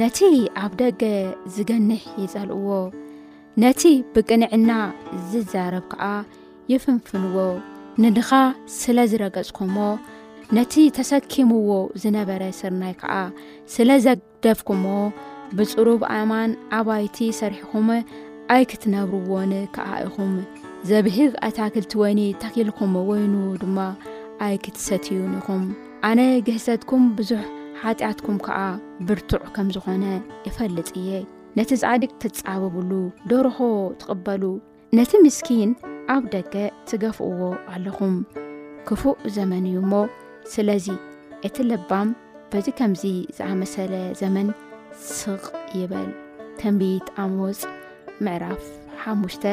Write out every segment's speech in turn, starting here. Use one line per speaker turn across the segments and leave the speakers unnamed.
ነቲ ኣብ ደገ ዝገንሕ ይጸልእዎ ነቲ ብቅንዕና ዝዛረብ ከኣ ይፍንፍንዎ ንድኻ ስለ ዝረገጽኩሞ ነቲ ተሰኪምዎ ዝነበረ ስርናይ ከኣ ስለ ደፍኩሞ ብጽሩብ ኣማን ኣባይቲ ሰሪሕኹም ኣይክትነብርዎን ከኣ ኢኹም ዘብህግ ኣታክልቲ ወይኒ ተኪልኩም ወይኑ ድማ ኣይክትሰትዩን ኢኹም ኣነ ግህሰትኩም ብዙሕ ሓጢኣትኩም ከኣ ብርቱዕ ከም ዝኾነ እፈልጥ እየ ነቲ ጻድቅ ትጻበብሉ ደርሆ ትቕበሉ ነቲ ምስኪን ኣብ ደገ ትገፍእዎ ኣለኹም ክፉእ ዘመን እዩ እሞ ስለዚ እቲ ለባም በዚ ከምዚ ዝኣመሰለ ዘመን ስቕ ይበል ትንቢት ኣሞፅ ምዕራፍ ሓሙሽተ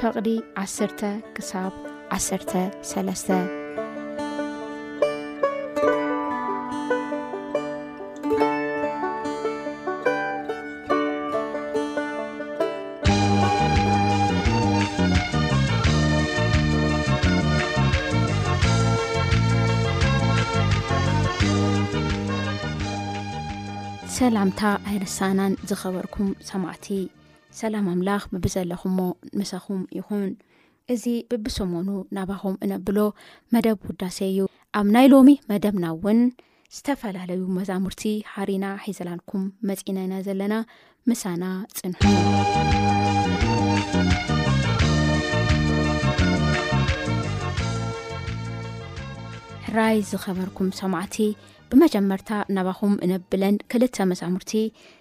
ፈቕዲ ዓስርተ ክሳብ ዓሰርተ ሰለስተ። ሰላምታ ኣይርሳናን ዝኸበርኩም ሰማዕቲ ሰላም ኣምላኽ ብብዘለኹሞ ምሳኹም ይኹን እዚ ብብሰሞኑ ናባኹም እነብሎ መደብ ውዳሴ እዩ ኣብ ናይ ሎሚ መደብና እውን ዝተፈላለዩ መዛሙርቲ ሃሪና ሒዘላንኩም መፂና ኢና ዘለና ምሳና ፅንሑ ራይ ዝኸበርኩም ሰማዕቲ ብመጀመርታ ናባኹም እነብለን ክልተ መዛሙርቲ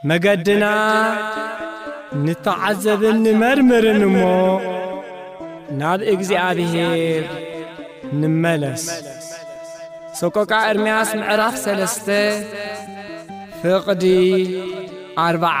መገድና ንተዓዘብን ንመርምርን እሞ ናብ እግዚኣብሔር ንመለስ። ሰቆቃ ኤርምያስ ምዕራፍ ሰለስተ ፍቕዲ ኣርባዓ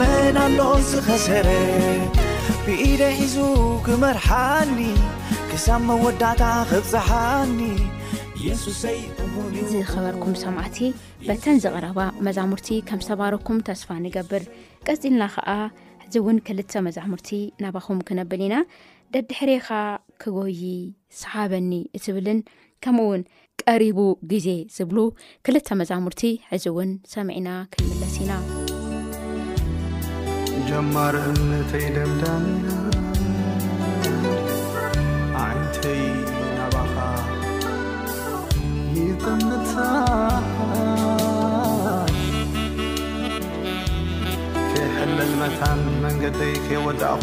መን ኣሎ ዝኸሰረ ብኢደ ሒዙ ክመርሓኒ ክሳብ መወዳእታ ክብፅሓኒ የሱሰይ
ዝኸበርኩም ሰማዕቲ በተን ዝቕረባ መዛሙርቲ ከም ዝተባረኩም ተስፋ ንገብር ቀፂልና ኸዓ ሕዚ እውን ክልተ መዛሙርቲ ናባኹም ክነብል ኢና ደድሕሬኻ ክጎይ ሰሓበኒ እትብልን ከምኡ ውን ቀሪቡ ግዜ ዝብሉ ክልተ መዛሙርቲ ሕዚ እውን ሰሚዕና ክንምለስ ኢና
ጀማር እምነተይ ደምዳሚና ዓይንተይ ናባኻ ይጠምታ ከይሕለል መታን መንገደይ ከይወዳእኹ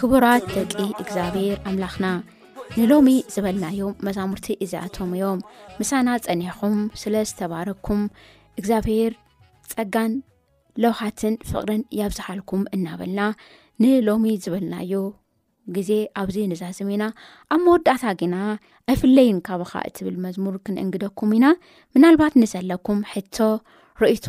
ክቡራት ደቂ እግዚኣብሔር ኣምላኽና ንሎሚ ዝበልናዮም መዛሙርቲ እዚኣቶም እዮም ምሳና ጸኒሕኹም ስለ ዝተባረኩም እግዚኣብሔር ጸጋን ለውሃትን ፍቕርን ያብዝሓልኩም እናበልና ንሎሚ ዝበልናዮ ግዜ ኣብዚ ንዛስም ኢና ኣብ መወዳእታ ግና ኣይፍለይን ካባኻ እትብል መዝሙር ክንእንግደኩም ኢና ምናልባት ንዘለኩም ሕቶ ርእቶ